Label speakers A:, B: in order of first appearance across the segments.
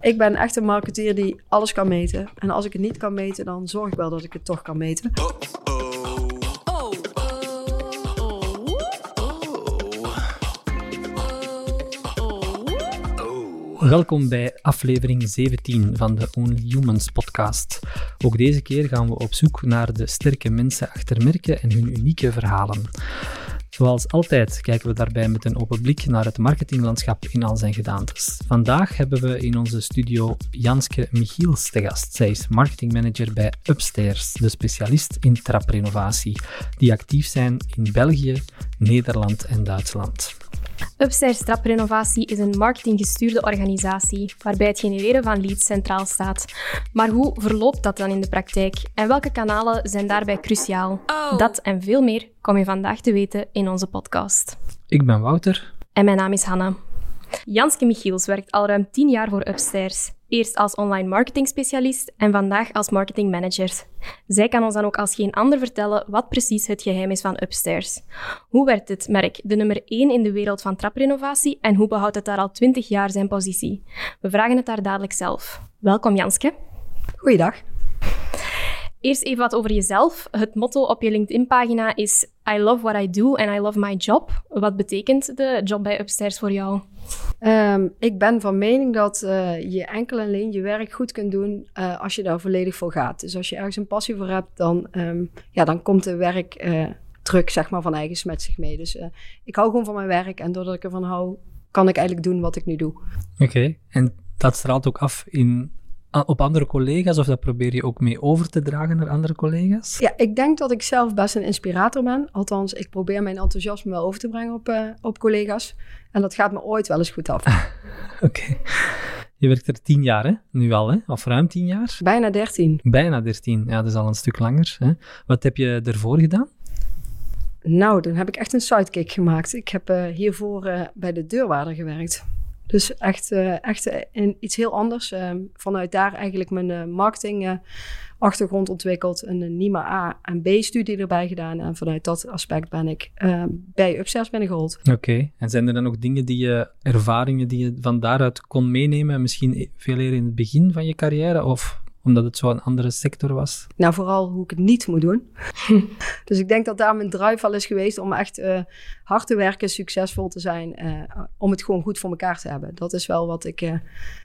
A: Ik ben echt een marketeer die alles kan meten. En als ik het niet kan meten, dan zorg ik wel dat ik het toch kan meten.
B: Welkom bij aflevering 17 van de Only Humans podcast. Ook deze keer gaan we op zoek naar de sterke mensen achter merken en hun unieke verhalen. Zoals altijd kijken we daarbij met een open blik naar het marketinglandschap in al zijn gedaantes. Vandaag hebben we in onze studio Janske Michiels te gast. Zij is marketingmanager bij Upstairs, de specialist in traprenovatie, die actief zijn in België, Nederland en Duitsland.
C: Upstairs Traprenovatie is een marketinggestuurde organisatie waarbij het genereren van leads centraal staat. Maar hoe verloopt dat dan in de praktijk en welke kanalen zijn daarbij cruciaal? Dat en veel meer kom je vandaag te weten in onze podcast.
B: Ik ben Wouter.
C: En mijn naam is Hanna. Janske Michiels werkt al ruim 10 jaar voor Upstairs. Eerst als online marketingspecialist en vandaag als marketingmanager. Zij kan ons dan ook als geen ander vertellen wat precies het geheim is van Upstairs. Hoe werd het merk de nummer 1 in de wereld van traprenovatie en hoe behoudt het daar al 20 jaar zijn positie? We vragen het daar dadelijk zelf. Welkom Janske.
A: Goeiedag.
C: Eerst even wat over jezelf. Het motto op je LinkedIn-pagina is I love what I do and I love my job. Wat betekent de job bij Upstairs voor jou?
A: Um, ik ben van mening dat uh, je enkel en alleen je werk goed kunt doen uh, als je daar volledig voor gaat. Dus als je ergens een passie voor hebt, dan, um, ja, dan komt de werk uh, druk zeg maar, van eigen met zich mee. Dus ik hou gewoon van mijn werk en doordat ik ervan hou, kan ik eigenlijk doen wat ik nu doe.
B: Oké, en dat straalt ook af in op andere collega's of dat probeer je ook mee over te dragen naar andere collega's?
A: Ja, ik denk dat ik zelf best een inspirator ben. Althans, ik probeer mijn enthousiasme wel over te brengen op, uh, op collega's. En dat gaat me ooit wel eens goed af.
B: Oké. Okay. Je werkt er tien jaar, hè? Nu al, hè? Of ruim tien jaar?
A: Bijna dertien.
B: Bijna dertien. Ja, dat is al een stuk langer. Hè? Wat heb je ervoor gedaan?
A: Nou, dan heb ik echt een sidekick gemaakt. Ik heb uh, hiervoor uh, bij de deurwaarder gewerkt. Dus echt, uh, echt in iets heel anders. Uh, vanuit daar eigenlijk mijn uh, marketing achtergrond ontwikkeld. Een NIMA A en B studie erbij gedaan. En vanuit dat aspect ben ik bij Upstairs binnengerold.
B: Oké. En zijn er dan ook dingen die je, ervaringen die je van daaruit kon meenemen? Misschien veel eerder in het begin van je carrière? Of omdat het zo een andere sector was?
A: Nou, vooral hoe ik het niet moet doen. dus ik denk dat daar mijn drive al is geweest om echt uh, hard te werken, succesvol te zijn, uh, om het gewoon goed voor elkaar te hebben. Dat is wel wat ik uh,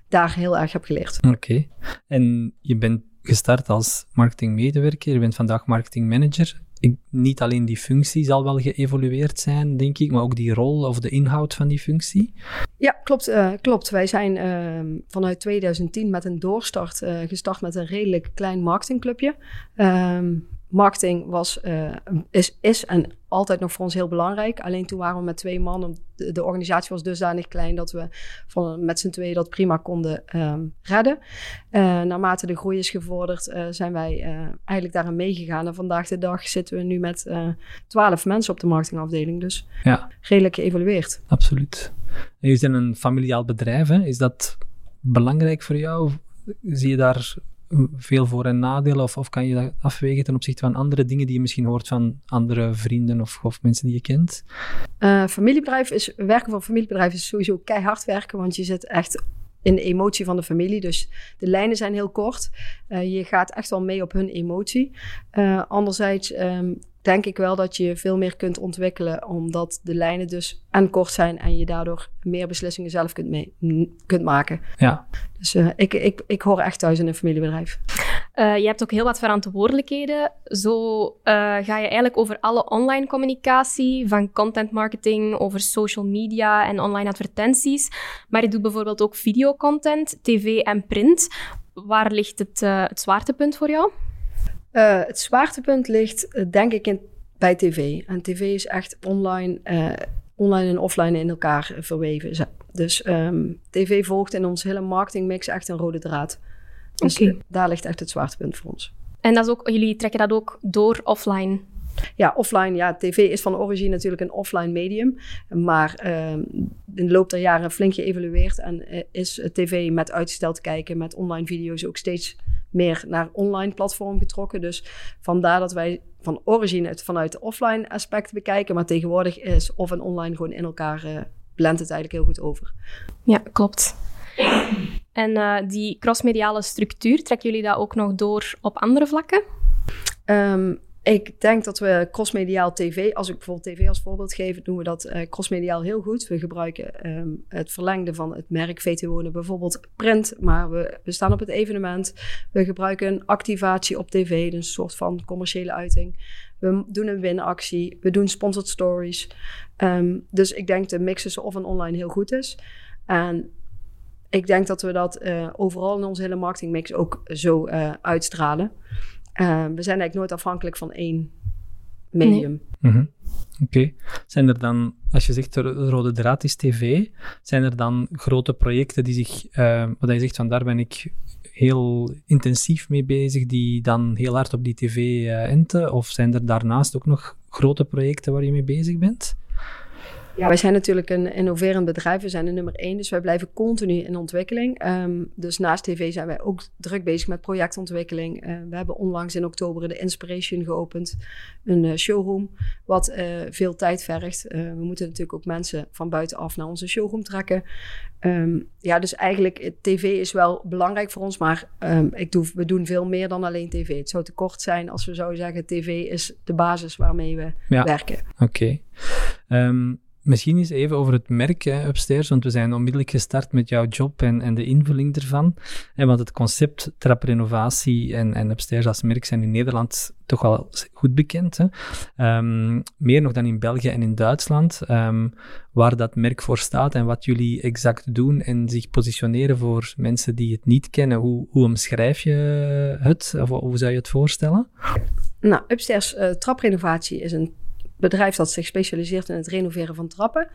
A: daar heel erg heb geleerd.
B: Oké. Okay. En je bent gestart als marketingmedewerker, je bent vandaag marketingmanager. Niet alleen die functie zal wel geëvolueerd zijn, denk ik, maar ook die rol of de inhoud van die functie.
A: Ja, klopt. Uh, klopt. Wij zijn uh, vanuit 2010 met een doorstart uh, gestart met een redelijk klein marketingclubje. Um, marketing was, is, is en altijd nog voor ons heel belangrijk. Alleen toen waren we met twee mannen. De, de organisatie was dusdanig klein dat we van, met z'n tweeën dat prima konden um, redden. Uh, naarmate de groei is gevorderd, uh, zijn wij uh, eigenlijk daarin meegegaan. En vandaag de dag zitten we nu met twaalf mensen op de marketingafdeling. Dus ja. redelijk geëvolueerd.
B: Absoluut. Je bent een familiaal bedrijf. Hè? Is dat belangrijk voor jou? Zie je daar veel voor- en nadelen? Of, of kan je dat afwegen ten opzichte van andere dingen die je misschien hoort van andere vrienden of, of mensen die je kent?
A: Uh, familiebedrijf is, werken voor familiebedrijf is sowieso keihard werken, want je zit echt in de emotie van de familie. Dus de lijnen zijn heel kort. Uh, je gaat echt wel mee op hun emotie. Uh, anderzijds um, denk ik wel dat je veel meer kunt ontwikkelen, omdat de lijnen dus en kort zijn en je daardoor meer beslissingen zelf kunt, mee, kunt maken.
B: Ja.
A: Dus uh, ik, ik, ik hoor echt thuis in een familiebedrijf.
C: Uh, je hebt ook heel wat verantwoordelijkheden. Zo uh, ga je eigenlijk over alle online communicatie, van content marketing, over social media en online advertenties. Maar je doet bijvoorbeeld ook videocontent, tv en print. Waar ligt het, het zwaartepunt voor jou?
A: Uh, het zwaartepunt ligt, uh, denk ik, in, bij tv. En tv is echt online, uh, online en offline in elkaar verweven. Dus um, tv volgt in ons hele marketingmix echt een rode draad. Dus okay. daar ligt echt het zwaartepunt voor ons.
C: En dat is ook, jullie trekken dat ook door offline?
A: Ja, offline. Ja, tv is van origine natuurlijk een offline medium. Maar uh, in de loop der jaren flink geëvolueerd. En is tv met uitgesteld kijken, met online video's ook steeds meer naar online platform getrokken. Dus vandaar dat wij van origine het vanuit de offline aspect bekijken. Maar tegenwoordig is of en online gewoon in elkaar uh, blendt het eigenlijk heel goed over.
C: Ja, klopt. En uh, die crossmediale structuur, trekken jullie dat ook nog door op andere vlakken?
A: Um, ik denk dat we crossmediaal tv, als ik bijvoorbeeld tv als voorbeeld geef, doen we dat uh, crossmediaal heel goed. We gebruiken um, het verlengde van het merk VT Wonen, bijvoorbeeld print, maar we, staan op het evenement. We gebruiken een activatie op tv, dus een soort van commerciële uiting. We doen een winactie, we doen sponsored stories. Um, dus ik denk de mix tussen of en online heel goed is. En ik denk dat we dat uh, overal in onze hele marketingmix ook zo uh, uitstralen. Uh, we zijn eigenlijk nooit afhankelijk van één medium.
B: -hmm. Oké. Zijn er dan, als je zegt de rode draad is tv, zijn er dan grote projecten die zich, uh, wat je zegt van daar ben ik heel intensief mee bezig, die dan heel hard op die tv uh, enten? Of zijn er daarnaast ook nog grote projecten waar je mee bezig bent?
A: Ja, wij zijn natuurlijk een innoverend bedrijf. We zijn de nummer één, dus wij blijven continu in ontwikkeling. Um, dus naast tv zijn wij ook druk bezig met projectontwikkeling. Uh, we hebben onlangs in oktober de Inspiration geopend, een uh, showroom, wat uh, veel tijd vergt. we moeten natuurlijk ook mensen van buitenaf naar onze showroom trekken. Um, ja, dus eigenlijk, tv is wel belangrijk voor ons, maar um, ik doe, we doen veel meer dan alleen tv. Het zou te kort zijn als we zouden zeggen, tv is de basis waarmee we ja. werken.
B: Oké. Okay. Misschien eens even over het merk Upstairs, want we zijn onmiddellijk gestart met jouw job en, en de invulling ervan. En want het concept traprenovatie en, en Upstairs als merk zijn in Nederland toch wel goed bekend. Hè? Um, meer nog dan in België en in Duitsland, um, waar dat merk voor staat en wat jullie exact doen en zich positioneren voor mensen die het niet kennen. Hoe, hoe omschrijf je het? Of hoe zou je het voorstellen?
A: Nou, Upstairs uh, traprenovatie is een bedrijf dat zich specialiseert in het renoveren van trappen.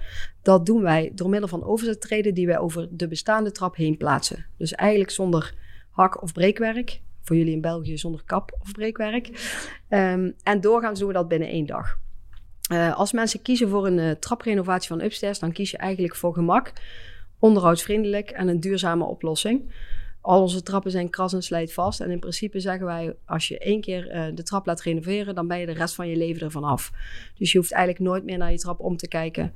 A: Dat doen wij door middel van overzettreden die wij over de bestaande trap heen plaatsen. Dus eigenlijk zonder hak of breekwerk. Voor jullie in België zonder kap of breekwerk. Um, en doorgaans doen we dat binnen één dag. Uh, als mensen kiezen voor een uh, traprenovatie van upstairs, dan kies je eigenlijk voor gemak, onderhoudsvriendelijk en een duurzame oplossing. Al onze trappen zijn kras en slijt vast. En in principe zeggen wij, als je één keer uh, de trap laat renoveren, dan ben je de rest van je leven ervan af. Dus je hoeft eigenlijk nooit meer naar je trap om te kijken.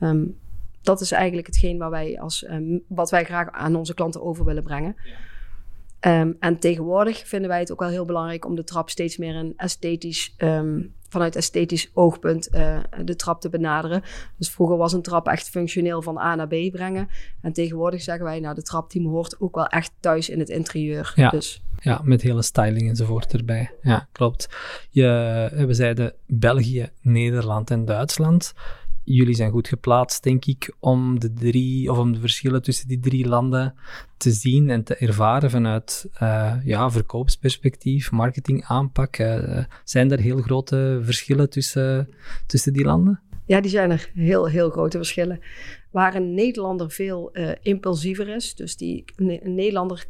A: Um, dat is eigenlijk hetgeen waar wij als, um, wat wij graag aan onze klanten over willen brengen. Um, en tegenwoordig vinden wij het ook wel heel belangrijk om de trap steeds meer een esthetisch vanuit esthetisch oogpunt uh, de trap te benaderen. Dus vroeger was een trap echt functioneel van A naar B brengen. En tegenwoordig zeggen wij, nou, de trap die hoort ook wel echt thuis in het interieur.
B: Ja.
A: Dus.
B: Ja, met hele styling enzovoort erbij. Ja, klopt. Je, we zeiden België, Nederland en Duitsland jullie zijn goed geplaatst, denk ik, om de drie of om de verschillen tussen die drie landen te zien en te ervaren vanuit uh, ja, verkoopsperspectief, marketingaanpak. Uh, zijn er heel grote verschillen tussen, tussen die landen?
A: Ja, die zijn er heel, heel grote verschillen. Waar een Nederlander veel uh, impulsiever is, dus die, een Nederlander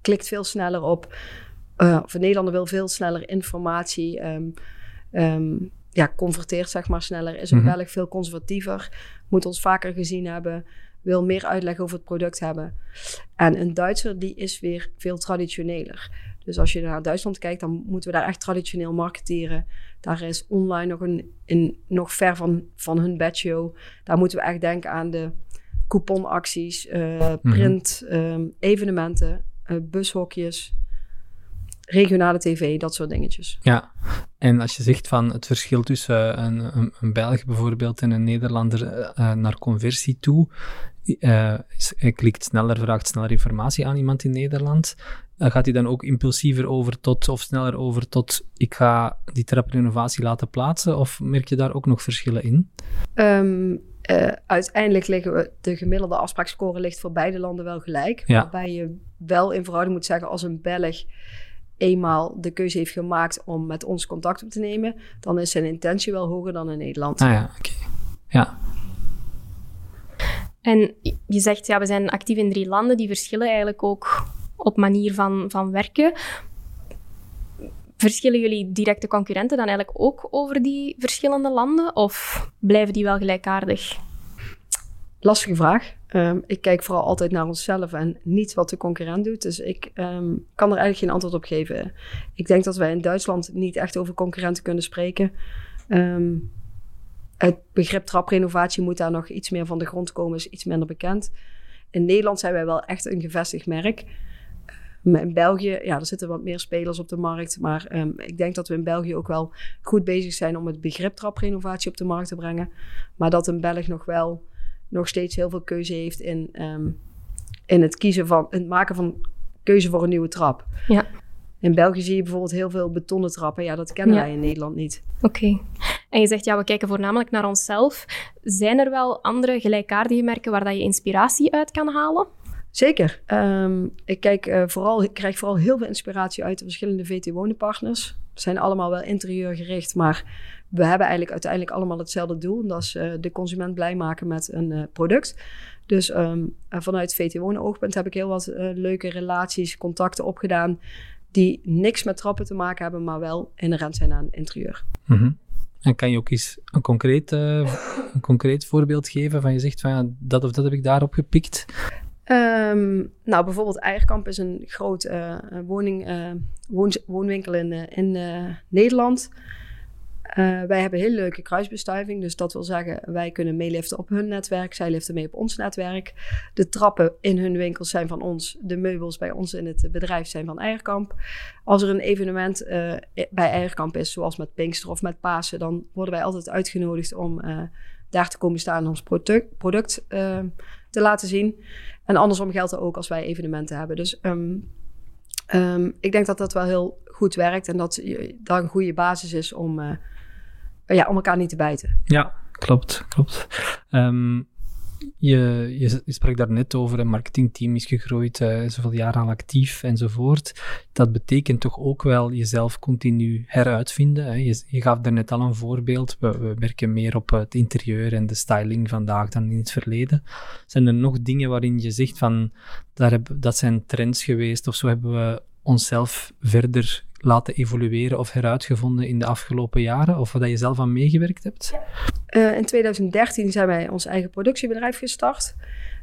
A: klikt veel sneller op, of een Nederlander wil veel sneller informatie. Um, um, ja, converteert zeg maar sneller. Is een mm -hmm. Veel conservatiever, moet ons vaker gezien hebben, wil meer uitleg over het product hebben. En een Duitser die is weer veel traditioneler. Dus als je naar Duitsland kijkt, dan moeten we daar echt traditioneel marketeren. Daar is online nog, een, een, nog ver van, van hun bedshow. Daar moeten we echt denken aan de couponacties, uh, print, mm -hmm. um, evenementen, uh, bushokjes regionale tv, dat soort dingetjes.
B: Ja, en als je zegt van het verschil tussen een, een, een Belg bijvoorbeeld en een Nederlander uh, naar conversie toe, uh, hij klikt sneller, vraagt sneller informatie aan iemand in Nederland. Uh, gaat hij dan ook impulsiever over tot, of sneller over tot, ik ga die traprenovatie laten plaatsen? Of merk je daar ook nog verschillen in?
A: Um, uh, uiteindelijk liggen we, de gemiddelde afspraakscore ligt voor beide landen wel gelijk. Ja. Waarbij je wel in verhouding moet zeggen, als een Belg eenmaal de keuze heeft gemaakt om met ons contact op te nemen, dan is zijn intentie wel hoger dan in Nederland.
B: Ah ja, oké. Okay. Ja.
C: En je zegt, ja, we zijn actief in drie landen, die verschillen eigenlijk ook op manier van, van werken. Verschillen jullie directe concurrenten dan eigenlijk ook over die verschillende landen, of blijven die wel gelijkaardig?
A: Lastige vraag. Um, ik kijk vooral altijd naar onszelf en niet wat de concurrent doet. Dus ik um, kan er eigenlijk geen antwoord op geven. Ik denk dat wij in Duitsland niet echt over concurrenten kunnen spreken. Um, het begrip traprenovatie moet daar nog iets meer van de grond komen, is iets minder bekend. in Nederland zijn wij wel echt een gevestigd merk. Maar in België, ja, er zitten wat meer spelers op de markt. Maar ehm, ik denk dat we in België ook wel goed bezig zijn om het begrip traprenovatie op de markt te brengen. Maar dat een Belg nog wel nog steeds heel veel keuze heeft in, ehm, in het kiezen van het maken van keuze voor een nieuwe trap.
C: Ja.
A: In België zie je bijvoorbeeld heel veel betonnen trappen. Ja, dat kennen
C: Ja.
A: wij in Nederland niet.
C: Oké. En je zegt, ja, we kijken voornamelijk naar onszelf. Zijn er wel andere gelijkaardige merken waar dat je inspiratie uit kan halen?
A: Zeker. Ehm, ik kijk, eh, vooral, ik krijg vooral heel veel inspiratie uit de verschillende VT-wonenpartners. We zijn allemaal wel interieurgericht, maar we hebben eigenlijk uiteindelijk allemaal hetzelfde doel. En dat is eh, de consument blij maken met een eh, product. Dus en vanuit VT-wonen-oogpunt heb ik heel wat leuke relaties, contacten opgedaan... die niks met trappen te maken hebben, maar wel inherent zijn aan interieur.
B: Mhm. En kan je ook eens een concreet, een concreet voorbeeld geven van je zegt van ja, dat of dat heb ik daarop gepikt?
A: Ehm, nou, bijvoorbeeld Eierkamp is een groot woning, woon- woonwinkel in, in Nederland. Eh, wij hebben heel leuke kruisbestuiving. Dus dat wil zeggen, wij kunnen meeliften op hun netwerk. Zij liften mee op ons netwerk. De trappen in hun winkels zijn van ons. De meubels bij ons in het bedrijf zijn van Eierkamp. Als er een evenement eh, bij Eierkamp is, zoals met Pinkster of met Pasen... dan worden wij altijd uitgenodigd om eh, daar te komen staan... en ons product, product te laten zien. En andersom geldt dat ook als wij evenementen hebben. Dus ehm, ehm, ik denk dat dat wel heel goed werkt... en dat dat een goede basis is om... ja, om elkaar niet te bijten.
B: Ja, klopt, klopt. Ehm, je, je, je sprak daar net over, een marketingteam is gegroeid, eh, zoveel jaar al actief enzovoort. Dat betekent toch ook wel jezelf continu heruitvinden. Hè? Je, je gaf daarnet al een voorbeeld. We, we werken meer op het interieur en de styling vandaag dan in het verleden. Zijn er nog dingen waarin je zegt van, daar heb, dat zijn trends geweest of zo hebben we onszelf verder laten evolueren of heruitgevonden in de afgelopen jaren? Of waar je zelf aan meegewerkt hebt?
A: Eh, in 2013 zijn wij ons eigen productiebedrijf gestart.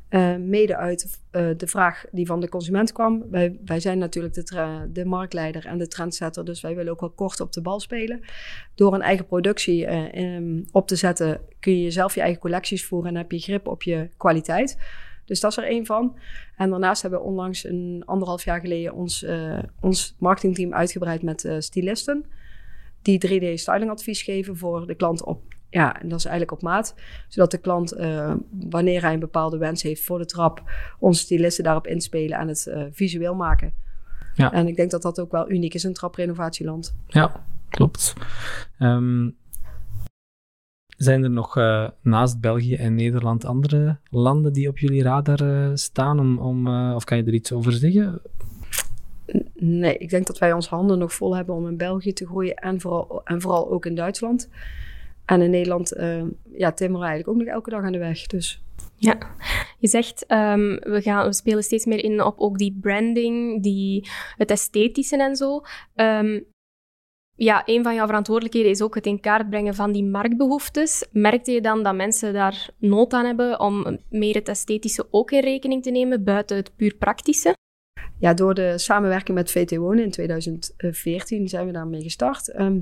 A: Eh, mede uit eh, de vraag die van de consument kwam. Wij, wij zijn natuurlijk de, de marktleider en de trendsetter, dus wij willen ook wel kort op de bal spelen. Door een eigen productie op te zetten kun je zelf je eigen collecties voeren en heb je grip op je kwaliteit. Dus dat is er één van. En daarnaast hebben we onlangs een anderhalf jaar geleden ons, eh, ons marketingteam uitgebreid met eh, stylisten. Die 3D stylingadvies geven voor de klant op ja, en dat is eigenlijk op maat. Zodat de klant, eh, wanneer hij een bepaalde wens heeft voor de trap, onze stylisten daarop inspelen en het visueel maken.
B: Ja.
A: En ik denk dat dat ook wel uniek is in traprenovatieland.
B: Ja, klopt. Ehm, zijn er nog eh, naast België en Nederland andere landen die op jullie radar eh, staan? Om, om, eh, of kan je er iets over zeggen?
A: Nee, ik denk dat wij onze handen nog vol hebben om in België te groeien en vooral, en vooral ook in Duitsland. En in Nederland ja, timmeren we eigenlijk ook nog elke dag aan de weg. Dus
C: Ja, je zegt ehm, we, gaan, we spelen steeds meer in op ook die branding, die, het esthetische en zo. Ehm, ja, een van jouw verantwoordelijkheden is ook het in kaart brengen van die marktbehoeftes. Merkte je dan dat mensen daar nood aan hebben om meer het esthetische ook in rekening te nemen, buiten het puur praktische?
A: ja, door de samenwerking met VT Wonen in 2014 zijn we daarmee gestart. Ehm,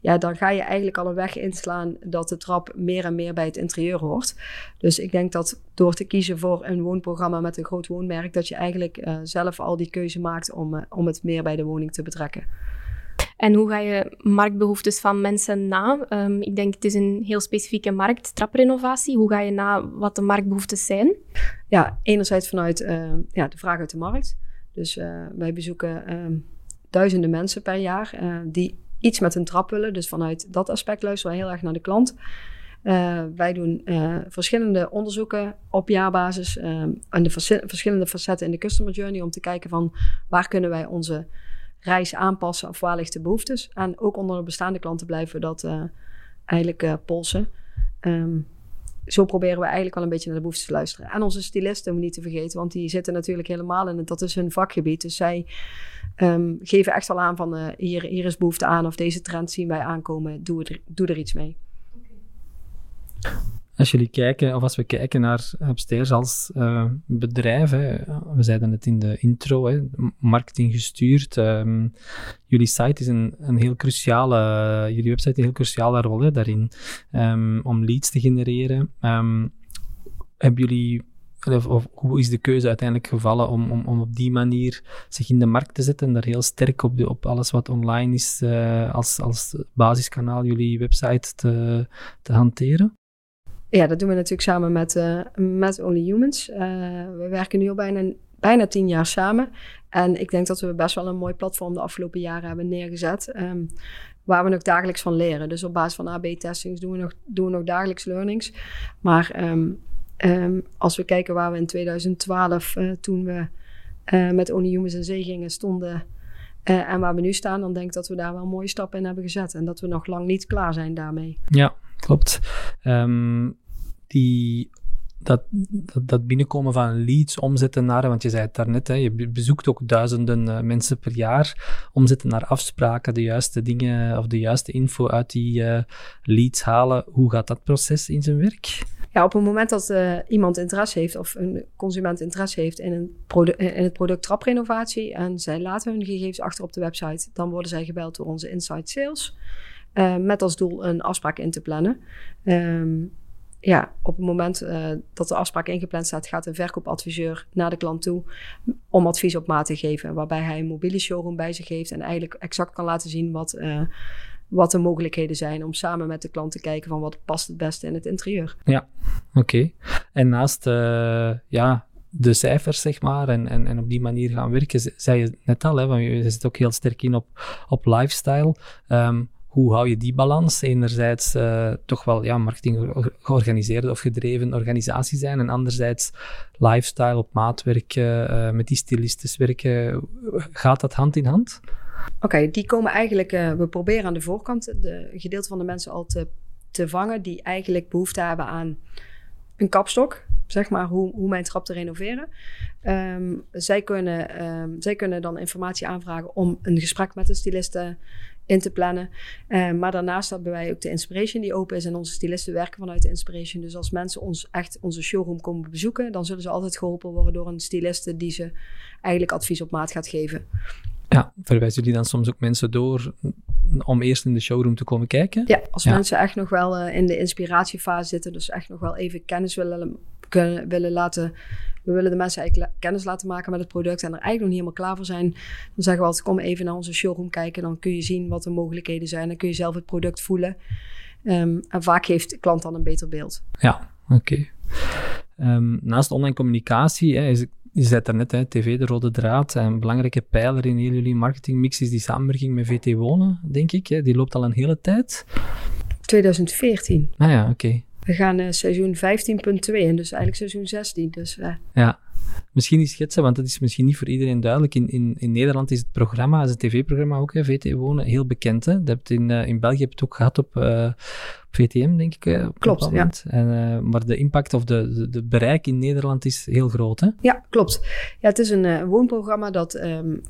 A: ja, dan ga je eigenlijk al een weg inslaan dat de trap meer en meer bij het interieur hoort. Dus ik denk dat door te kiezen voor een woonprogramma met een groot woonmerk, dat je eigenlijk eh, zelf al die keuze maakt om, eh, om het meer bij de woning te betrekken.
C: En hoe ga je marktbehoeftes van mensen na? Ehm, ik denk het is een heel specifieke markt, traprenovatie. Hoe ga je na wat de marktbehoeftes zijn?
A: Ja, enerzijds vanuit eh, ja, de vraag uit de markt. Dus eh, wij bezoeken ehm, duizenden mensen per jaar eh, die iets met een trap willen. Dus vanuit dat aspect luisteren we heel erg naar de klant. Eh, wij doen verschillende onderzoeken op jaarbasis ehm, en de verschillende facetten in de customer journey om te kijken van waar kunnen wij onze reis aanpassen of waar ligt de behoeftes. En ook onder de bestaande klanten blijven we dat eh, eigenlijk eh, polsen. Ehm, zo proberen we eigenlijk wel een beetje naar de behoeftes te luisteren. En onze stylisten, niet te vergeten, want die zitten natuurlijk helemaal in het, dat is hun vakgebied. Dus zij ehm, geven echt al aan van, eh, hier, hier is behoefte aan of deze trend zien wij aankomen, doe er, doe er iets mee.
B: Als jullie kijken, of als we kijken naar Upstairs als eh, bedrijf, hè, we zeiden het in de intro, hè, marketing gestuurd. ehm, jullie site is een, een heel cruciale, jullie website een heel cruciale rol hè, daarin, ehm, om leads te genereren. Ehm, hebben jullie of, hoe is de keuze uiteindelijk gevallen om, om, om op die manier zich in de markt te zetten en daar heel sterk op, op alles wat online is uh, als, als basiskanaal jullie website te, te hanteren?
A: Ja, dat doen we natuurlijk samen met, uh, met Only Humans. Uh, we werken nu al bijna, bijna tien jaar samen. En ik denk dat we best wel een mooi platform de afgelopen jaren hebben neergezet. Um, waar we nog dagelijks van leren. Dus op basis van AB-testings doen we nog, doen we nog dagelijks learnings. Maar um, um, als we kijken waar we in 2012, uh, toen we met Only Humans in zee gingen, stonden... En waar we nu staan, dan denk ik dat we daar wel mooie stappen in hebben gezet. En dat we nog lang niet klaar zijn daarmee.
B: Ja, klopt. Um, die dat, dat, binnenkomen van leads omzetten naar, want je zei het daarnet, hè, je bezoekt ook duizenden uh, mensen per jaar, omzetten naar afspraken, de juiste dingen of de juiste info uit die uh, leads halen. Hoe gaat dat proces in zijn werk?
A: Ja, op het moment dat uh, iemand interesse heeft of een consument interesse heeft in, een in het product traprenovatie en zij laten hun gegevens achter op de website, dan worden zij gebeld door onze inside sales. met als doel een afspraak in te plannen. Um, ja, op het moment uh, dat de afspraak ingepland staat, gaat een verkoopadviseur naar de klant toe om advies op maat te geven. Waarbij hij een mobiele showroom bij zich heeft en eigenlijk exact kan laten zien wat, uh, wat de mogelijkheden zijn om samen met de klant te kijken van wat past het beste in het interieur.
B: Ja, oké. En naast uh, ja, de cijfers, zeg maar, en, en, en op die manier gaan werken, zei je net al, hè, want je zit ook heel sterk in op, op lifestyle. Um, hoe hou je die balans? Enerzijds uh, toch wel ja, marketing georganiseerde of gedreven organisatie zijn en anderzijds lifestyle op maat werken, uh, met die stylistes werken. Gaat dat hand in hand?
A: Oké, die komen eigenlijk, uh, we proberen aan de voorkant de gedeelte van de mensen al te, te vangen die eigenlijk behoefte hebben aan een kapstok, zeg maar, hoe, hoe mijn trap te renoveren. Um, zij, kunnen, um, zij kunnen dan informatie aanvragen om een gesprek met de styliste in te plannen. Uh, maar daarnaast hebben wij ook de Inspiration die open is en onze stylisten werken vanuit de Inspiration. Dus als mensen ons echt onze showroom komen bezoeken, dan zullen ze altijd geholpen worden door een styliste die ze eigenlijk advies op maat gaat geven.
B: Ja, verwijzen jullie dan soms ook mensen door om eerst in de showroom te komen kijken?
A: Ja, als ja. mensen echt nog wel uh, in de inspiratiefase zitten, dus echt nog wel even kennis willen, kunnen, willen laten we willen de mensen eigenlijk kennis laten maken met het product en er eigenlijk nog niet helemaal klaar voor zijn. Dan zeggen we altijd, kom even naar onze showroom kijken. Dan kun je zien wat de mogelijkheden zijn. Dan kun je zelf het product voelen. Um, en vaak geeft de klant dan een beter beeld.
B: Ja, oké. Okay. Um, naast online communicatie hè, is je zei het net, hè, tv de rode draad. Een belangrijke pijler in heel jullie marketingmix is die samenwerking met VT Wonen, denk ik. Hè. Die loopt al een hele tijd.
A: 2014.
B: Ah ja, oké. Okay.
A: We gaan uh, seizoen 15.2 en dus eigenlijk seizoen 16. Dus, uh.
B: Ja, misschien niet schetsen, want dat is misschien niet voor iedereen duidelijk. In, in, in Nederland is het programma, is het tv-programma ook, hè, VT Wonen, heel bekend. Hè? Dat hebt in, uh, in België heb je het ook gehad op, VTM, denk ik.
A: Klopt, ja.
B: En, maar de impact of de, de, de, bereik in Nederland is heel groot, hè?
A: Ja, klopt. Ja, het is een woonprogramma dat um,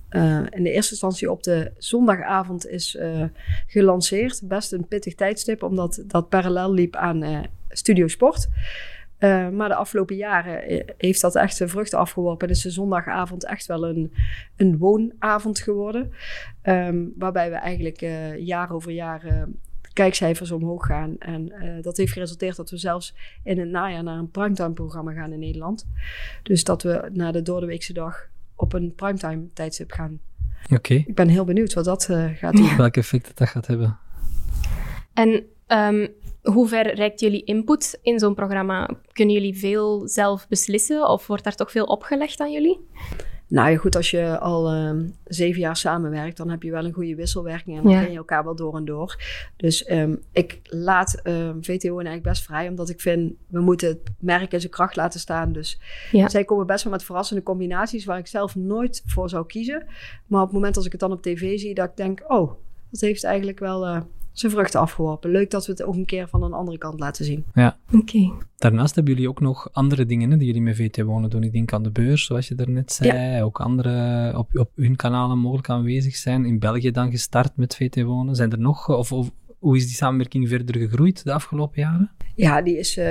A: in de eerste instantie op de zondagavond is gelanceerd. Best een pittig tijdstip, omdat dat parallel liep aan Studio Sport. Uh, maar de afgelopen jaren heeft dat echt zijn vruchten afgeworpen. Dus de zondagavond echt wel een, een woonavond geworden. Um, waarbij we eigenlijk uh, jaar over jaar uh, kijkcijfers omhoog gaan. En dat heeft geresulteerd dat we zelfs in het najaar naar een primetime-programma gaan in Nederland. Dus dat we na de Doordeweekse dag op een primetime tijdstip gaan.
B: Oké. Okay.
A: Ik ben heel benieuwd wat dat gaat doen.
B: Welke effect dat gaat hebben.
C: En um, hoe ver reikt jullie input in zo'n programma? Kunnen jullie veel zelf beslissen of wordt daar toch veel opgelegd aan jullie?
A: Nou ja, goed, als je al um, zeven jaar samenwerkt, dan heb je wel een goede wisselwerking en dan ja. ken je elkaar wel door en door. Dus um, ik laat um, VTO eigenlijk best vrij, omdat ik vind, we moeten het merk in zijn kracht laten staan. Dus ja. zij komen best wel met verrassende combinaties waar ik zelf nooit voor zou kiezen. Maar op het moment als ik het dan op tv zie, dat ik denk, oh, dat heeft eigenlijk wel... Uh, zijn vruchten afgeworpen. Leuk dat we het ook een keer van een andere kant laten zien.
B: Ja.
C: Oké. Okay.
B: Daarnaast hebben jullie ook nog andere dingen hè, die jullie met VT Wonen doen. Ik denk aan de beurs, zoals je daarnet zei. Ja. Ook andere op, op hun kanalen mogelijk aanwezig zijn. In België dan gestart met VT Wonen. Zijn er nog, of, of hoe is die samenwerking verder gegroeid de afgelopen jaren?
A: Ja, die is uh,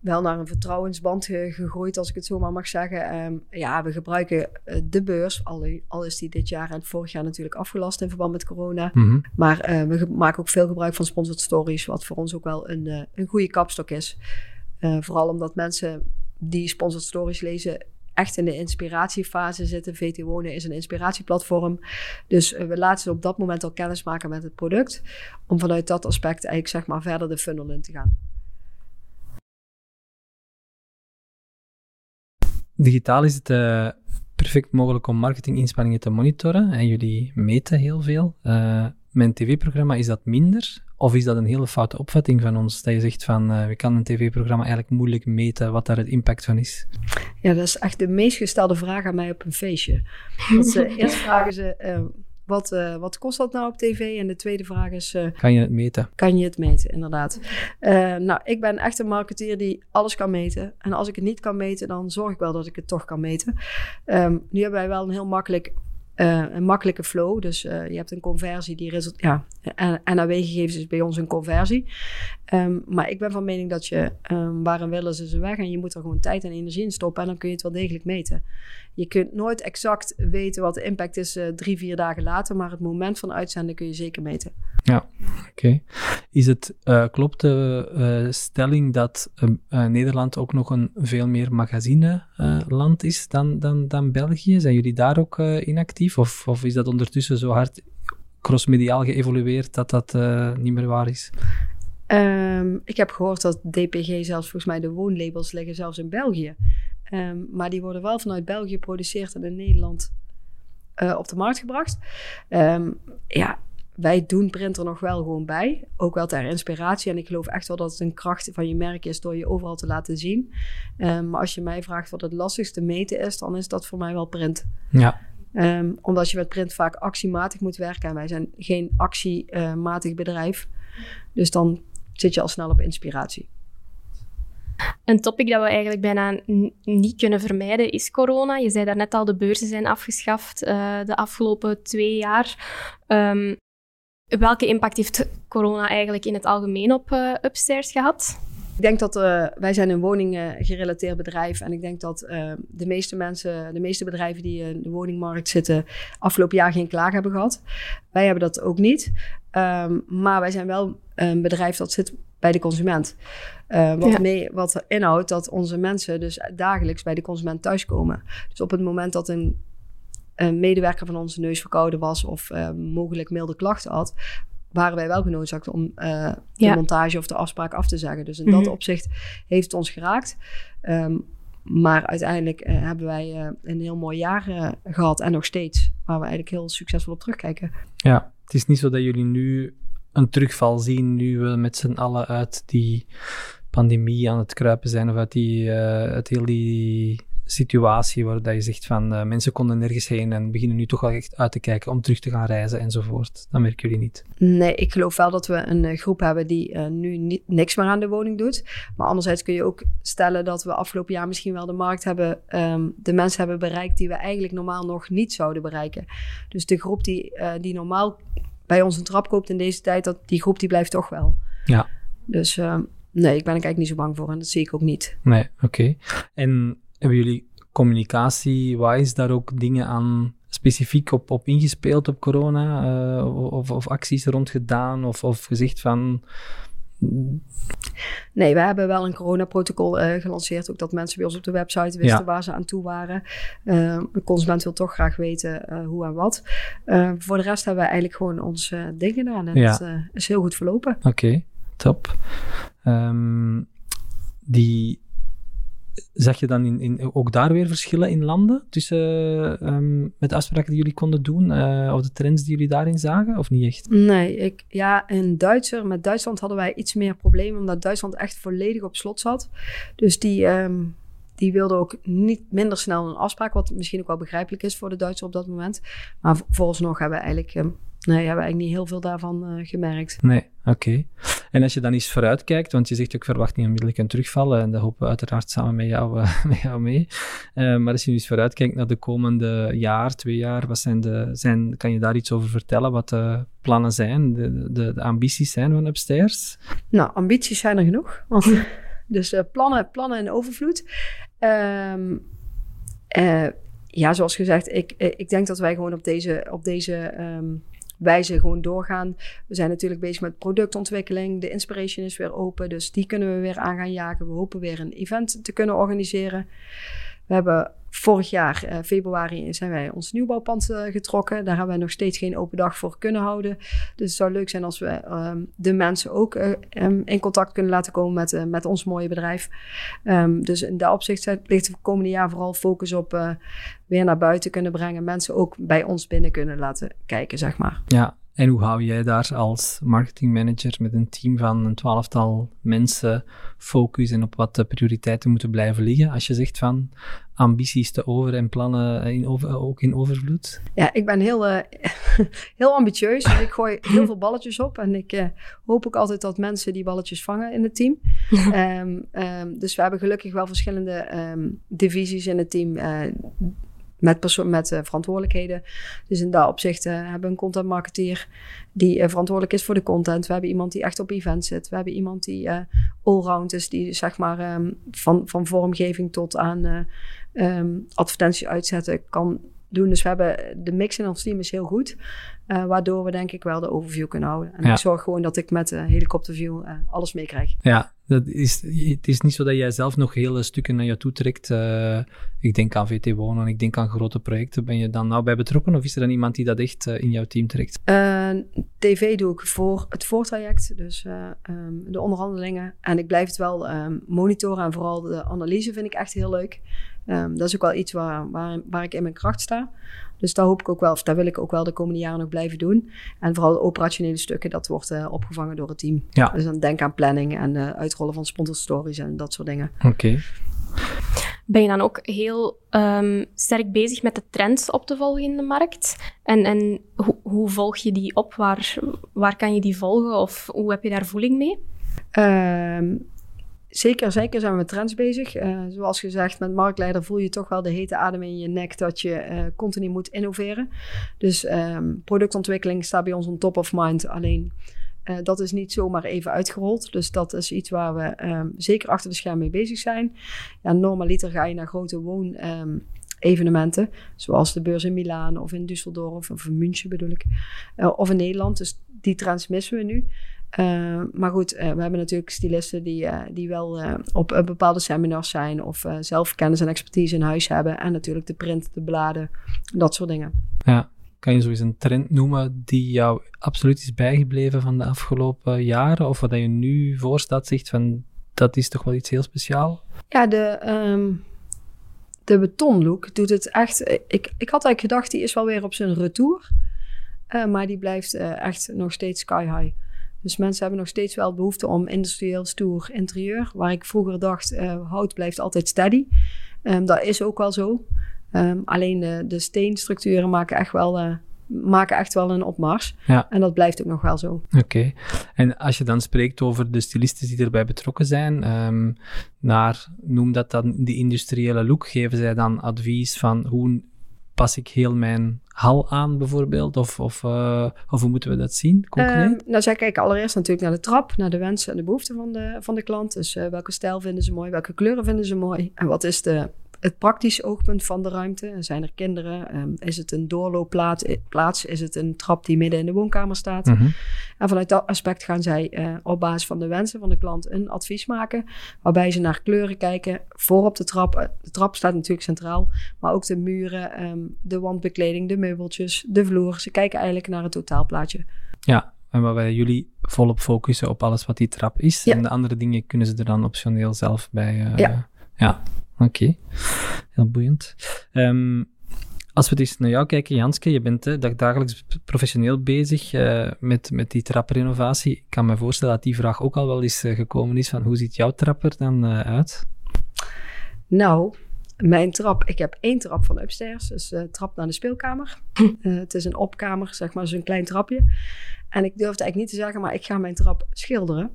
A: wel naar een vertrouwensband ge gegroeid, als ik het zo maar mag zeggen. Um, ja, we gebruiken uh, de beurs, al, al, is die dit jaar en vorig jaar natuurlijk afgelast in verband met corona.
B: Mm -hmm.
A: Maar uh, we maken ook veel gebruik van sponsored stories, wat voor ons ook wel een, een goede kapstok is. vooral omdat mensen die sponsored stories lezen echt in de inspiratiefase zitten. VT Wonen is een inspiratieplatform. Dus we laten ze op dat moment al kennis maken met het product. Om vanuit dat aspect eigenlijk zeg maar verder de funnel in te gaan.
B: Digitaal is het uh, perfect mogelijk om marketinginspanningen te monitoren en jullie meten heel veel. Uh, mijn tv-programma, is dat minder? Of is dat een hele foute opvatting van ons, dat je zegt van uh, we kan een tv-programma eigenlijk moeilijk meten wat daar het impact van is?
A: Ja, dat is echt de meest gestelde vraag aan mij op een feestje. Dat ze, eerst vragen ze, wat, uh, wat kost dat nou op tv? En de tweede vraag is... Uh,
B: kan je het meten?
A: Kan je het meten, inderdaad. Uh, nou, ik ben echt een marketeer die alles kan meten. En als ik het niet kan meten, dan zorg ik wel dat ik het toch kan meten. Um, nu hebben wij wel een heel makkelijk uh, een makkelijke flow. Dus uh, je hebt een conversie die resulteert. Ja, en NAW-gegevens is bij ons een conversie. Um, maar ik ben van mening dat je um, waar een wil is, weg. En je moet er gewoon tijd en energie in stoppen. En dan kun je het wel degelijk meten. Je kunt nooit exact weten wat de impact is uh, drie, vier dagen later. Maar het moment van uitzenden kun je zeker meten.
B: Ja, oké. Is het, klopt de stelling dat Nederland ook nog een veel meer magazine-land is dan, dan, dan België? Zijn jullie daar ook inactief? Of, of is dat ondertussen zo hard crossmediaal geëvolueerd dat dat niet meer waar is?
A: Um, ik heb gehoord dat DPG zelfs volgens mij de woonlabels liggen zelfs in België. Um, maar die worden wel vanuit België geproduceerd en in Nederland uh, op de markt gebracht. Um, ja, wij doen print er nog wel gewoon bij. Ook wel ter inspiratie. En ik geloof echt wel dat het een kracht van je merk is door je overal te laten zien. Um, maar als je mij vraagt wat het lastigste meten is, dan is dat voor mij wel print.
B: Ja.
A: Um, omdat je met print vaak actiematig moet werken. En wij zijn geen actiematig bedrijf. Dus dan zit je al snel op inspiratie.
C: Een topic dat we eigenlijk bijna niet kunnen vermijden is corona. Je zei daarnet al, de beurzen zijn afgeschaft uh, de afgelopen twee jaar. Um, welke impact heeft corona eigenlijk in het algemeen op uh, Upstairs gehad?
A: Ik denk dat uh, wij zijn een woninggerelateerd bedrijf. En ik denk dat uh, de meeste mensen, de meeste bedrijven die in de woningmarkt zitten, afgelopen jaar geen klaag hebben gehad. Wij hebben dat ook niet. Um, maar wij zijn wel een bedrijf dat zit bij de consument. Uh, wat, ja. mee, wat inhoudt dat onze mensen dus dagelijks bij de consument thuiskomen. Dus op het moment dat een, een medewerker van onze neus verkouden was of mogelijk milde klachten had, waren wij wel genoodzaakt om uh, de ja. montage of de afspraak af te zeggen. Dus in mm -hmm. dat opzicht heeft het ons geraakt. Um, maar uiteindelijk uh, hebben wij uh, een heel mooi jaar gehad en nog steeds, waar we eigenlijk heel succesvol op terugkijken.
B: Ja, het is niet zo dat jullie nu een terugval zien, nu we met z'n allen uit die pandemie aan het kruipen zijn, of uit, die, uit heel die situatie waar dat je zegt van uh, mensen konden nergens heen en beginnen nu toch wel echt uit te kijken om terug te gaan reizen enzovoort. Dat merken jullie niet.
A: Nee, ik geloof wel dat we een uh, groep hebben die uh, nu niet, niks meer aan de woning doet. Maar anderzijds kun je ook stellen dat we afgelopen jaar misschien wel de markt hebben, um, de mensen hebben bereikt die we eigenlijk normaal nog niet zouden bereiken. Dus de groep die, die normaal bij ons een trap koopt in deze tijd, dat, die groep die blijft toch wel.
B: Ja.
A: Dus ehm, nee, ik ben er eigenlijk niet zo bang voor en dat zie ik ook niet.
B: Nee, oké. Okay. En hebben jullie communicatie-wise daar ook dingen aan specifiek op, op ingespeeld op corona? Uh, of, of acties rond gedaan? Of, of gezegd van...
A: Nee, we hebben wel een coronaprotocol uh, gelanceerd. Ook dat mensen bij ons op de website wisten ja. waar ze aan toe waren. Uh, de consument wil toch graag weten uh, hoe en wat. voor de rest hebben we eigenlijk gewoon ons ding gedaan. En ja. het is heel goed verlopen.
B: Oké, okay, top. Um, die Zag je dan in, in, ook daar weer verschillen in landen tussen um, met de afspraken die jullie konden doen uh, of de trends die jullie daarin zagen of niet echt?
A: Nee, ik, ja, in Duitser, met Duitsland hadden wij iets meer problemen omdat Duitsland echt volledig op slot zat. Dus die, um, die wilde ook niet minder snel een afspraak, wat misschien ook wel begrijpelijk is voor de Duitsers op dat moment. Maar vooralsnog hebben we eigenlijk um, Nee, we hebben eigenlijk niet heel veel daarvan uh, gemerkt.
B: Nee, oké. Okay. En als je dan eens vooruitkijkt, want je zegt ook verwacht niet onmiddellijk een terugvallen, en dat hopen we uiteraard samen met jou, uh, met jou mee. Uh, maar als je nu eens vooruitkijkt naar de komende jaar, twee jaar, wat zijn de, zijn, kan je daar iets over vertellen? Wat de plannen zijn, de, de, de ambities zijn van Upstairs?
A: Nou, ambities zijn er genoeg. dus plannen, plannen in overvloed. Um, ja, zoals gezegd, ik, ik denk dat wij gewoon op deze, op deze um, wij ze gewoon doorgaan. We zijn natuurlijk bezig met productontwikkeling. De Inspiration is weer open, dus die kunnen we weer aan gaan jagen. We hopen weer een event te kunnen organiseren. We hebben vorig jaar, uh, februari, zijn wij ons nieuwbouwpand uh, getrokken. Daar hebben we nog steeds geen open dag voor kunnen houden. Dus het zou leuk zijn als we um, de mensen ook uh, um, in contact kunnen laten komen met, met ons mooie bedrijf. Um, dus in dat opzicht ligt het komende jaar vooral focus op weer naar buiten kunnen brengen. Mensen ook bij ons binnen kunnen laten kijken, zeg maar.
B: Ja, en hoe hou jij daar als marketingmanager met een team van een twaalftal mensen focus en op wat de prioriteiten moeten blijven liggen? Als je zegt van ambities te over en plannen in over, ook in overvloed?
A: Ja, ik ben heel, uh, heel ambitieus. Dus ik gooi heel veel balletjes op en ik uh, hoop ook altijd dat mensen die balletjes vangen in het team. um, um, dus we hebben gelukkig wel verschillende um, divisies in het team. Uh, met, persoon, met uh, verantwoordelijkheden. Dus in dat opzicht uh, hebben we een content marketeer die uh, verantwoordelijk is voor de content. We hebben iemand die echt op events zit. We hebben iemand die allround is, die zeg maar um, van, van vormgeving tot aan um, advertentie uitzetten kan doen. Dus we hebben de mix in ons team is heel goed. Uh, waardoor we denk ik wel de overview kunnen houden. En ja. ik zorg gewoon dat ik met de helikopterview uh, alles meekrijg.
B: Ja, dat is, het is niet zo dat jij zelf nog hele stukken naar je toe trekt. Uh, ik denk aan VT Wonen, ik denk aan grote projecten. Ben je dan nou bij betrokken of is er dan iemand die dat echt in jouw team trekt?
A: TV doe ik voor het voortraject, dus um, de onderhandelingen. En ik blijf het wel um, monitoren en vooral de analyse vind ik echt heel leuk. Um, dat is ook wel iets waar, waar, waar ik in mijn kracht sta. Dus daar hoop ik ook wel, of daar wil ik ook wel de komende jaren nog blijven doen. En vooral de operationele stukken, dat wordt opgevangen door het team.
B: Ja.
A: Dus dan denk aan planning en uh, uitrollen van sponsorstories en dat soort dingen.
B: Oké. Okay.
C: Ben je dan ook heel um, sterk bezig met de trends op te volgen in de markt? En, en ho hoe volg je die op? Waar, waar kan je die volgen? Of hoe heb je daar voeling mee?
A: Um, Zeker, zeker zijn we met trends bezig. Uh, zoals gezegd, met marktleider voel je toch wel de hete adem in je nek dat je uh, continu moet innoveren. Dus um, productontwikkeling staat bij ons on top of mind. Alleen uh, dat is niet zomaar even uitgerold. Dus dat is iets waar we um, zeker achter de schermen mee bezig zijn. Ja, normaliter ga je naar grote woon. Um, zoals de beurs in Milaan of in Düsseldorf of in München bedoel ik, of in Nederland. Dus die trends missen we nu. Uh, maar goed, we hebben natuurlijk stylisten die, die wel op bepaalde seminars zijn of zelf kennis en expertise in huis hebben. En natuurlijk de print, de bladen, dat soort dingen.
B: Ja, kan je zo eens een trend noemen die jou absoluut is bijgebleven van de afgelopen jaren? Of wat je nu voorstaat, zegt van dat is toch wel iets heel speciaal?
A: Ja, de, um, de betonlook doet het echt. Ik, ik had eigenlijk gedacht, die is wel weer op zijn retour. maar die blijft echt nog steeds sky high. Dus mensen hebben nog steeds wel behoefte om industrieel stoer interieur. Waar ik vroeger dacht, uh, hout blijft altijd steady. Um, dat is ook wel zo. Um, alleen de, de, steenstructuren maken echt wel, uh, maken echt wel een opmars.
B: Ja.
A: En dat blijft ook nog wel zo.
B: Oké. Okay. En als je dan spreekt over de stylisten die erbij betrokken zijn, um, naar, noem dat dan die industriële look, geven zij dan advies van hoe pas ik heel mijn hal aan bijvoorbeeld? Of, of, uh, of hoe moeten we dat zien, concreet?
A: Um, nou, zij kijken allereerst natuurlijk naar de trap, naar de wensen en de behoeften van de, van de klant. Dus uh, welke stijl vinden ze mooi, welke kleuren vinden ze mooi en wat is de het praktische oogpunt van de ruimte. Zijn er kinderen? Um, is het een doorloopplaats? Is het een trap die midden in de woonkamer staat?
B: Mm -hmm.
A: En vanuit dat aspect gaan zij uh, op basis van de wensen van de klant een advies maken. Waarbij ze naar kleuren kijken. Voor op de trap. De trap staat natuurlijk centraal. Maar ook de muren, um, de wandbekleding, de meubeltjes, de vloer. Ze kijken eigenlijk naar het totaalplaatje.
B: Ja, en waarbij jullie volop focussen op alles wat die trap is.
A: Ja.
B: En de andere dingen kunnen ze er dan optioneel zelf bij. Uh,
A: ja.
B: ja. Oké, heel boeiend. Um, als we dus naar jou kijken, Janske, je bent hè, dagelijks professioneel bezig uh, met, met die traprenovatie. Ik kan me voorstellen dat die vraag ook al wel eens uh, gekomen is van hoe ziet jouw trap er dan uh, uit?
A: Nou, mijn trap, ik heb één trap van upstairs, dus uh, trap naar de speelkamer. Het is een opkamer, zeg maar, zo'n klein trapje. En ik durf het eigenlijk niet te zeggen, maar ik ga mijn trap schilderen.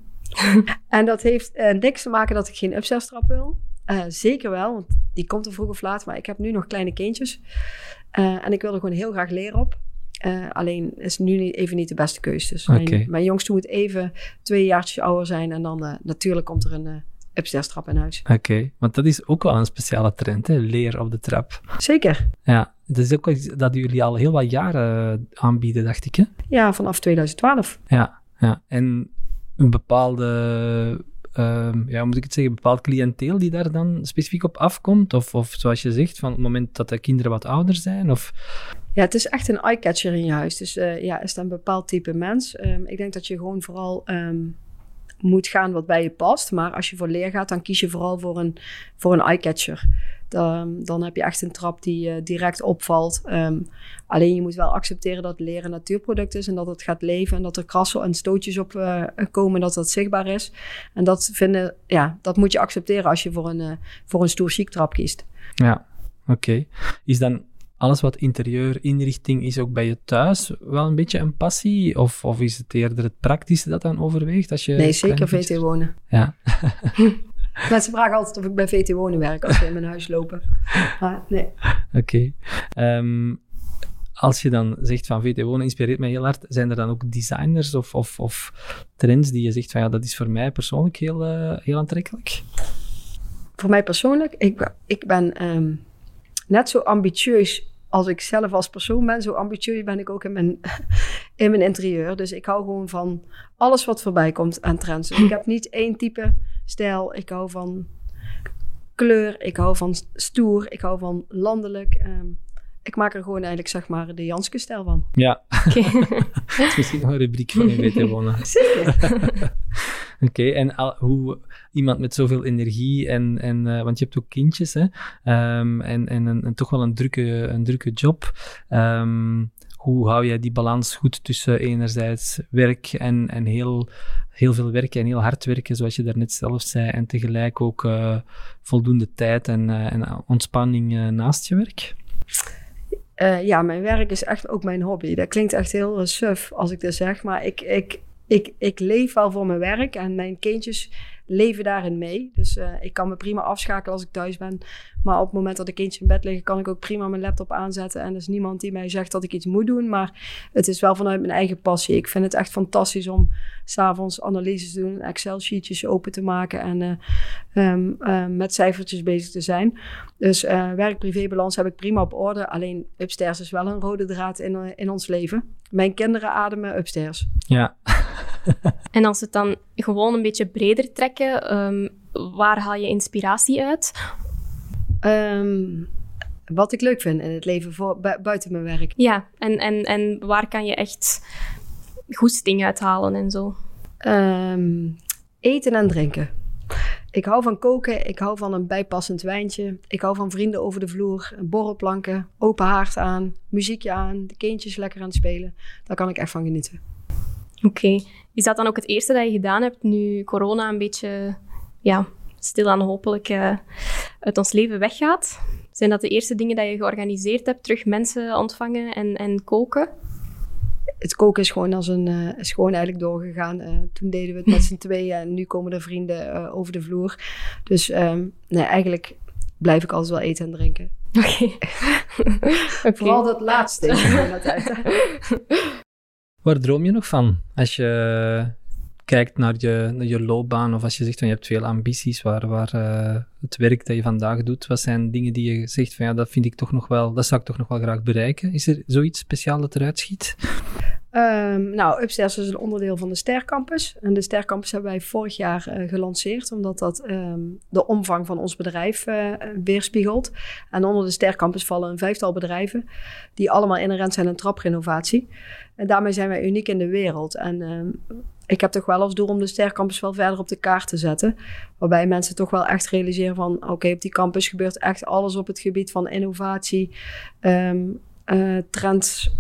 A: en dat heeft niks te maken dat ik geen upstairs trap wil. Uh, zeker wel, want die komt er vroeg of laat. Maar ik heb nu nog kleine kindjes. Uh, en ik wil er gewoon heel graag leren op. Uh, alleen is nu niet, even niet de beste keuze. Dus
B: okay.
A: mijn, mijn, jongste moet even twee jaartjes ouder zijn. En dan natuurlijk komt er een, upstairs trap in huis.
B: Oké, want dat is ook wel een speciale trend, hè? leer op de trap.
A: Zeker.
B: Ja, dat is ook iets dat jullie al heel wat jaren aanbieden, dacht ik. Hè?
A: Ja, vanaf 2012.
B: Ja, ja. en een bepaalde, ehm, ja, moet ik het zeggen, bepaald cliënteel die daar dan specifiek op afkomt? Of, of zoals je zegt, van het moment dat de kinderen wat ouder zijn? Of...
A: Ja, het is echt een eye-catcher in je huis. Dus eh, ja, is dat een bepaald type mens? Ehm, ik denk dat je gewoon vooral ehm, moet gaan wat bij je past. Maar als je voor leer gaat, dan kies je vooral voor een, voor een eye-catcher. Dan, dan heb je echt een trap die uh, direct opvalt. Ehm, alleen je moet wel accepteren dat leren een natuurproduct is en dat het gaat leven en dat er krassen en stootjes op uh, komen, dat dat zichtbaar is. En dat, vinden, ja, dat moet je accepteren als je voor een, uh, voor een stoer chic trap kiest.
B: Ja, oké. Okay. Is dan alles wat interieur inrichting is ook bij je thuis wel een beetje een passie? Of, of is het eerder het praktische dat dan overweegt? Als je
A: nee, zeker VT wonen.
B: Ja.
A: Mensen vragen altijd of ik bij VT wonen werk als ze in mijn huis lopen. Maar nee.
B: Oké. Okay. Um, als je dan zegt van VT wonen inspireert mij heel hard, zijn er dan ook designers of, of, of trends die je zegt van ja, dat is voor mij persoonlijk heel, uh, heel aantrekkelijk?
A: Voor mij persoonlijk, ik, ik ben um, net zo ambitieus als ik zelf als persoon ben, zo ambitieus ben ik ook in mijn, in mijn interieur. Dus ik hou gewoon van alles wat voorbij komt aan trends. Dus ik heb niet één type stijl. Ik hou van kleur, ik hou van stoer, ik hou van landelijk. Um, ik maak er gewoon eigenlijk zeg maar de Janske-stijl van.
B: Ja. Okay. dat is misschien nog een rubriek van in WT Wonen.
A: Zeker.
B: Oké, okay, en al, hoe iemand met zoveel energie en, en uh, want je hebt ook kindjes, hè, um, en, en, en, en, toch wel een drukke, een drukke job. Um, hoe hou jij die balans goed tussen enerzijds werk en, en heel, heel veel werken en heel hard werken, zoals je daarnet zelf zei, en tegelijk ook uh, voldoende tijd en, uh, en ontspanning uh, naast je werk?
A: ja, mijn werk is echt ook mijn hobby. Dat klinkt echt heel suf als ik dit zeg, maar ik, ik, ik, ik leef wel voor mijn werk en mijn kindjes leven daarin mee. Dus ik kan me prima afschakelen als ik thuis ben. Maar op het moment dat de kindjes in bed liggen, kan ik ook prima mijn laptop aanzetten. En er is niemand die mij zegt dat ik iets moet doen. Maar het is wel vanuit mijn eigen passie. Ik vind het echt fantastisch om s'avonds analyses te doen, Excel-sheetjes open te maken en uh, um, uh, met cijfertjes bezig te zijn. Dus werk-privé-balans heb ik prima op orde. Alleen upstairs is wel een rode draad in, in ons leven. Mijn kinderen ademen upstairs.
B: Ja.
C: en als we het dan gewoon een beetje breder trekken, um, waar haal je inspiratie uit?
A: Um, wat ik leuk vind in het leven voor, bu buiten mijn werk.
C: Ja, en, en, en waar kan je echt goesting uithalen en zo?
A: Um, eten en drinken. Ik hou van koken, ik hou van een bijpassend wijntje. Ik hou van vrienden over de vloer, borrelplanken, open haard aan, muziekje aan, de kindjes lekker aan het spelen. Daar kan ik echt van genieten.
C: Oké. Okay. Is dat dan ook het eerste dat je gedaan hebt nu corona een beetje ja, stilaan hopelijk uh, uit ons leven weggaat? Zijn dat de eerste dingen dat je georganiseerd hebt? Terug mensen ontvangen en, en koken?
A: het koken is gewoon, als een, uh, is gewoon eigenlijk doorgegaan. Uh, toen deden we het met z'n tweeën en nu komen er vrienden uh, over de vloer. Dus um, nee, eigenlijk blijf ik altijd wel eten en drinken.
C: Oké. Okay.
A: okay. Vooral dat laatste.
B: Waar droom je nog van als je kijkt naar je, naar je loopbaan of als je zegt van je hebt veel ambities, waar, waar uh, het werk dat je vandaag doet, wat zijn dingen die je zegt van ja, dat vind ik toch nog wel, dat zou ik toch nog wel graag bereiken? Is er zoiets speciaals dat eruit schiet?
A: Um, nou, Upstairs is een onderdeel van de Stercampus. En de Stercampus hebben wij vorig jaar uh, gelanceerd, omdat dat um, de omvang van ons bedrijf uh, weerspiegelt. En onder de Stercampus vallen een vijftal bedrijven, die allemaal inherent zijn aan traprenovatie. En daarmee zijn wij uniek in de wereld. En um, ik heb toch wel als doel om de Stercampus wel verder op de kaart te zetten. Waarbij mensen toch wel echt realiseren van... oké, okay, op die campus gebeurt echt alles op het gebied van innovatie... Um, uh, trends,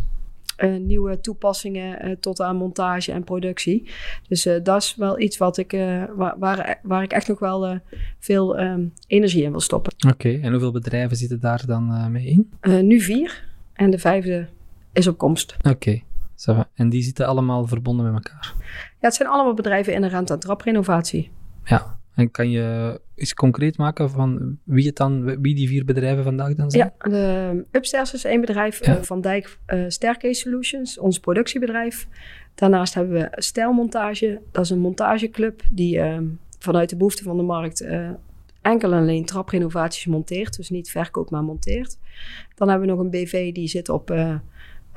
A: uh, nieuwe toepassingen uh, tot aan montage en productie. Dus dat is wel iets wat ik, waar, waar, waar, ik echt nog wel veel um, energie in wil stoppen.
B: Oké, okay, en hoeveel bedrijven zitten daar dan mee in?
A: nu vier. En de vijfde is op komst.
B: Oké. Okay. En die zitten allemaal verbonden met elkaar?
A: Ja, het zijn allemaal bedrijven inherent aan traprenovatie.
B: Ja, en kan je eens concreet maken van wie, het dan, wie die vier bedrijven vandaag dan zijn?
A: Ja, de Upstairs is één bedrijf, ja. Van Dijk uh, Staircase Solutions, ons productiebedrijf. Daarnaast hebben we Stijlmontage, dat is een montageclub die uh, vanuit de behoefte van de markt uh, enkel en alleen traprenovaties monteert. Dus niet verkoopt, maar monteert. Dan hebben we nog een BV die zit op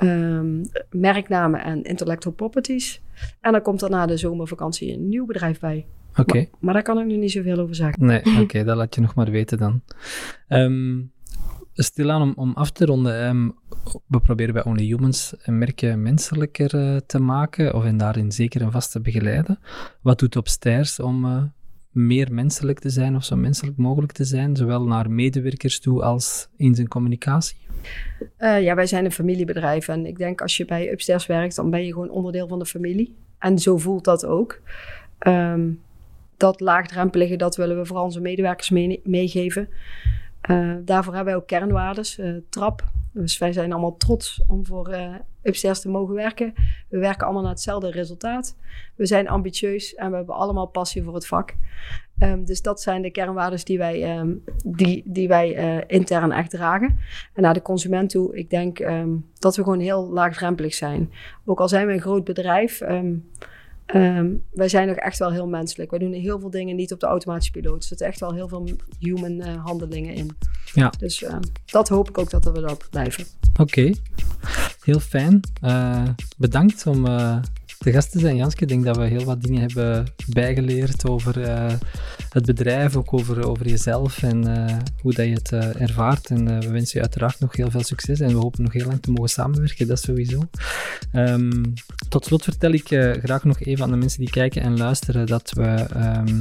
A: um, merknamen en intellectual properties. En dan komt er na de zomervakantie een nieuw bedrijf bij.
B: Oké.
A: Maar, maar, daar kan ik nu niet zoveel over zeggen.
B: Nee, oké, dat laat je nog maar weten dan. Um, stilaan om, om af te ronden. Um, we proberen bij Only Humans merken menselijker uh, te maken, of en daarin zeker en vast te begeleiden. Wat doet op stairs om uh, meer menselijk te zijn, of zo menselijk mogelijk te zijn, zowel naar medewerkers toe als in zijn communicatie?
A: Uh, ja, wij zijn een familiebedrijf en ik denk als je bij Upstairs werkt, dan ben je gewoon onderdeel van de familie. En zo voelt dat ook. Um, dat laagdrempelige, dat willen we vooral onze medewerkers mee, meegeven. Uh, daarvoor hebben wij ook kernwaardes, uh, trap. Dus wij zijn allemaal trots om voor uh, Upstairs te mogen werken. We werken allemaal naar hetzelfde resultaat. We zijn ambitieus en we hebben allemaal passie voor het vak. Um, dus dat zijn de kernwaarden die wij, um, die, die wij intern echt dragen. En naar de consument toe, ik denk um, dat we gewoon heel laagdrempelig zijn. Ook al zijn we een groot bedrijf... Wij zijn nog echt wel heel menselijk. Wij doen heel veel dingen niet op de automatische piloot. Er zitten echt wel heel veel human uh, handelingen in.
B: Ja.
A: Dus uh, dat hoop ik ook dat we dat blijven.
B: Oké, okay. heel fijn. Uh, bedankt om te gast te zijn, Janske. Ik denk dat we heel wat dingen hebben bijgeleerd over het bedrijf, ook over, over jezelf en hoe dat je het ervaart. En we wensen je uiteraard nog heel veel succes en we hopen nog heel lang te mogen samenwerken, dat sowieso. Um, tot slot vertel ik graag nog even aan de mensen die kijken en luisteren dat we um,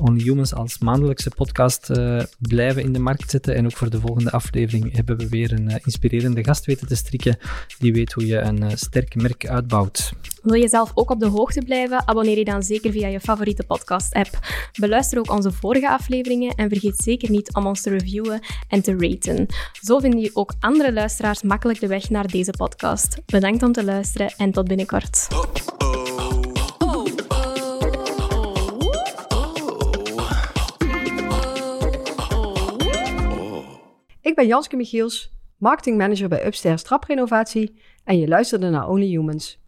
B: Only Humans als maandelijkse podcast blijven in de markt zetten. En ook voor de volgende aflevering hebben we weer een inspirerende gast weten te strikken die weet hoe je een sterk merk uitbouwt.
C: Wil je zelf ook op de hoogte blijven? Abonneer je dan zeker via je favoriete podcast-app. Ook onze vorige afleveringen en vergeet zeker niet om ons te reviewen en te raten. Zo vinden je ook andere luisteraars makkelijk de weg naar deze podcast. Bedankt om te luisteren en tot binnenkort.
A: Ik ben Janske Michiels, marketingmanager bij Upstairs Traprenovatie en je luisterde naar Only Humans.